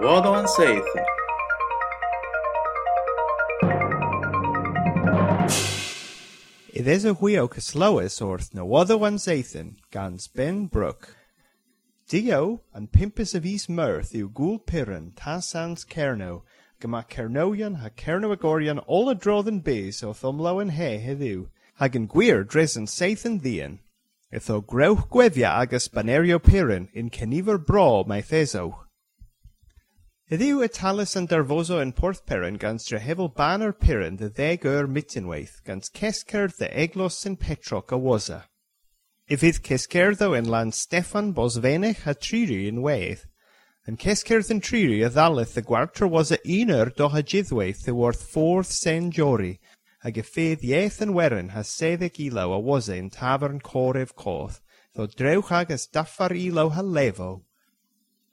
Nawado an Sathan. It is a wheel Caslois orth Nawado an Sathan, gans Ben Brook. Dio an pimpus of East Mirth yw gŵl piran tasans cerno, gyma cernoion ha cernoagorion all a drodden bys o thomlaw yn he heddiw, hag yn gwir dres yn seith yn ddian. Ytho grewch gwefia agus banerio piran in cenifer bro mae theso. Heddiw y talus yn darfoso yn Porth Perrin gans drehefol banner Perrin dy ddeg ur mitinwaith gans cescer dy eglos sy'n Petroc a waza. Ifydd cescerddo yn lan Steffan Bosfenech a Triri yn weith, yn cescerdd yn Triri a ddalaeth y gwartr waza un ur doha jiddwaith y worth ffordd sen jori, ag y ffydd ieith yn werin ha seddeg ilaw a waza yn tafern coref coth, ddo drewch ag ys daffar ilaw ha lefo,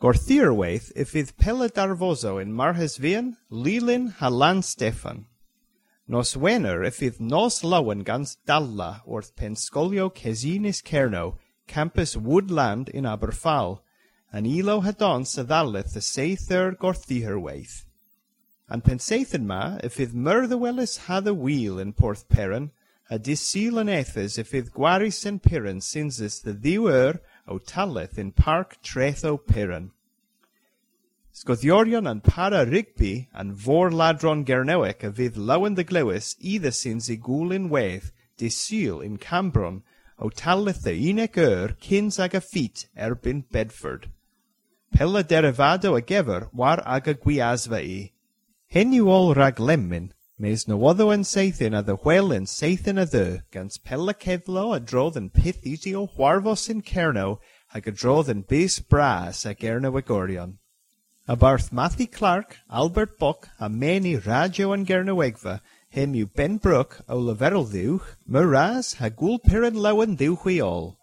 Gorthir weith ifydd pela darfoso yn marhes fian, lilin ha lan Steffan. Nos wener if fydd nos lawen gans dalla wrth penscolio Cesinis Cerno, campus Woodland in Aberfal, an ilo hadon sa ddalith y seithir gorthiher weith. An penseithin ma, if fydd myrddywelus had a wheel in Porth Peran, a disil an ethys if fydd gwaris yn Piran sinsis the ddiwer o Talith in Parc Tretho Piran. Sgoddiorion yn para rigbi yn fôr ladron Gernewec a fydd lawen dy glywys iddo sy'n sy gwlyn wedd dy syl in Cambron o Talith y unec yr cyns ag y ffit erbyn Bedford. Pella derivado a gefr war ag y gwiasfa i. Hen yw ol rag lemyn, mes nywoddo yn seithyn a ddywel yn seithyn a ddy, gans pella ceflo a drodd yn pith easy o hwarfos cerno ag a drodd yn bys bras ag erno agorion. A barth Matthew Clark, Albert Buck, a many radio an Gernowegva, him yw Ben Brook o leferol ddiwch, myras ha gŵl piran lawen ddiwch.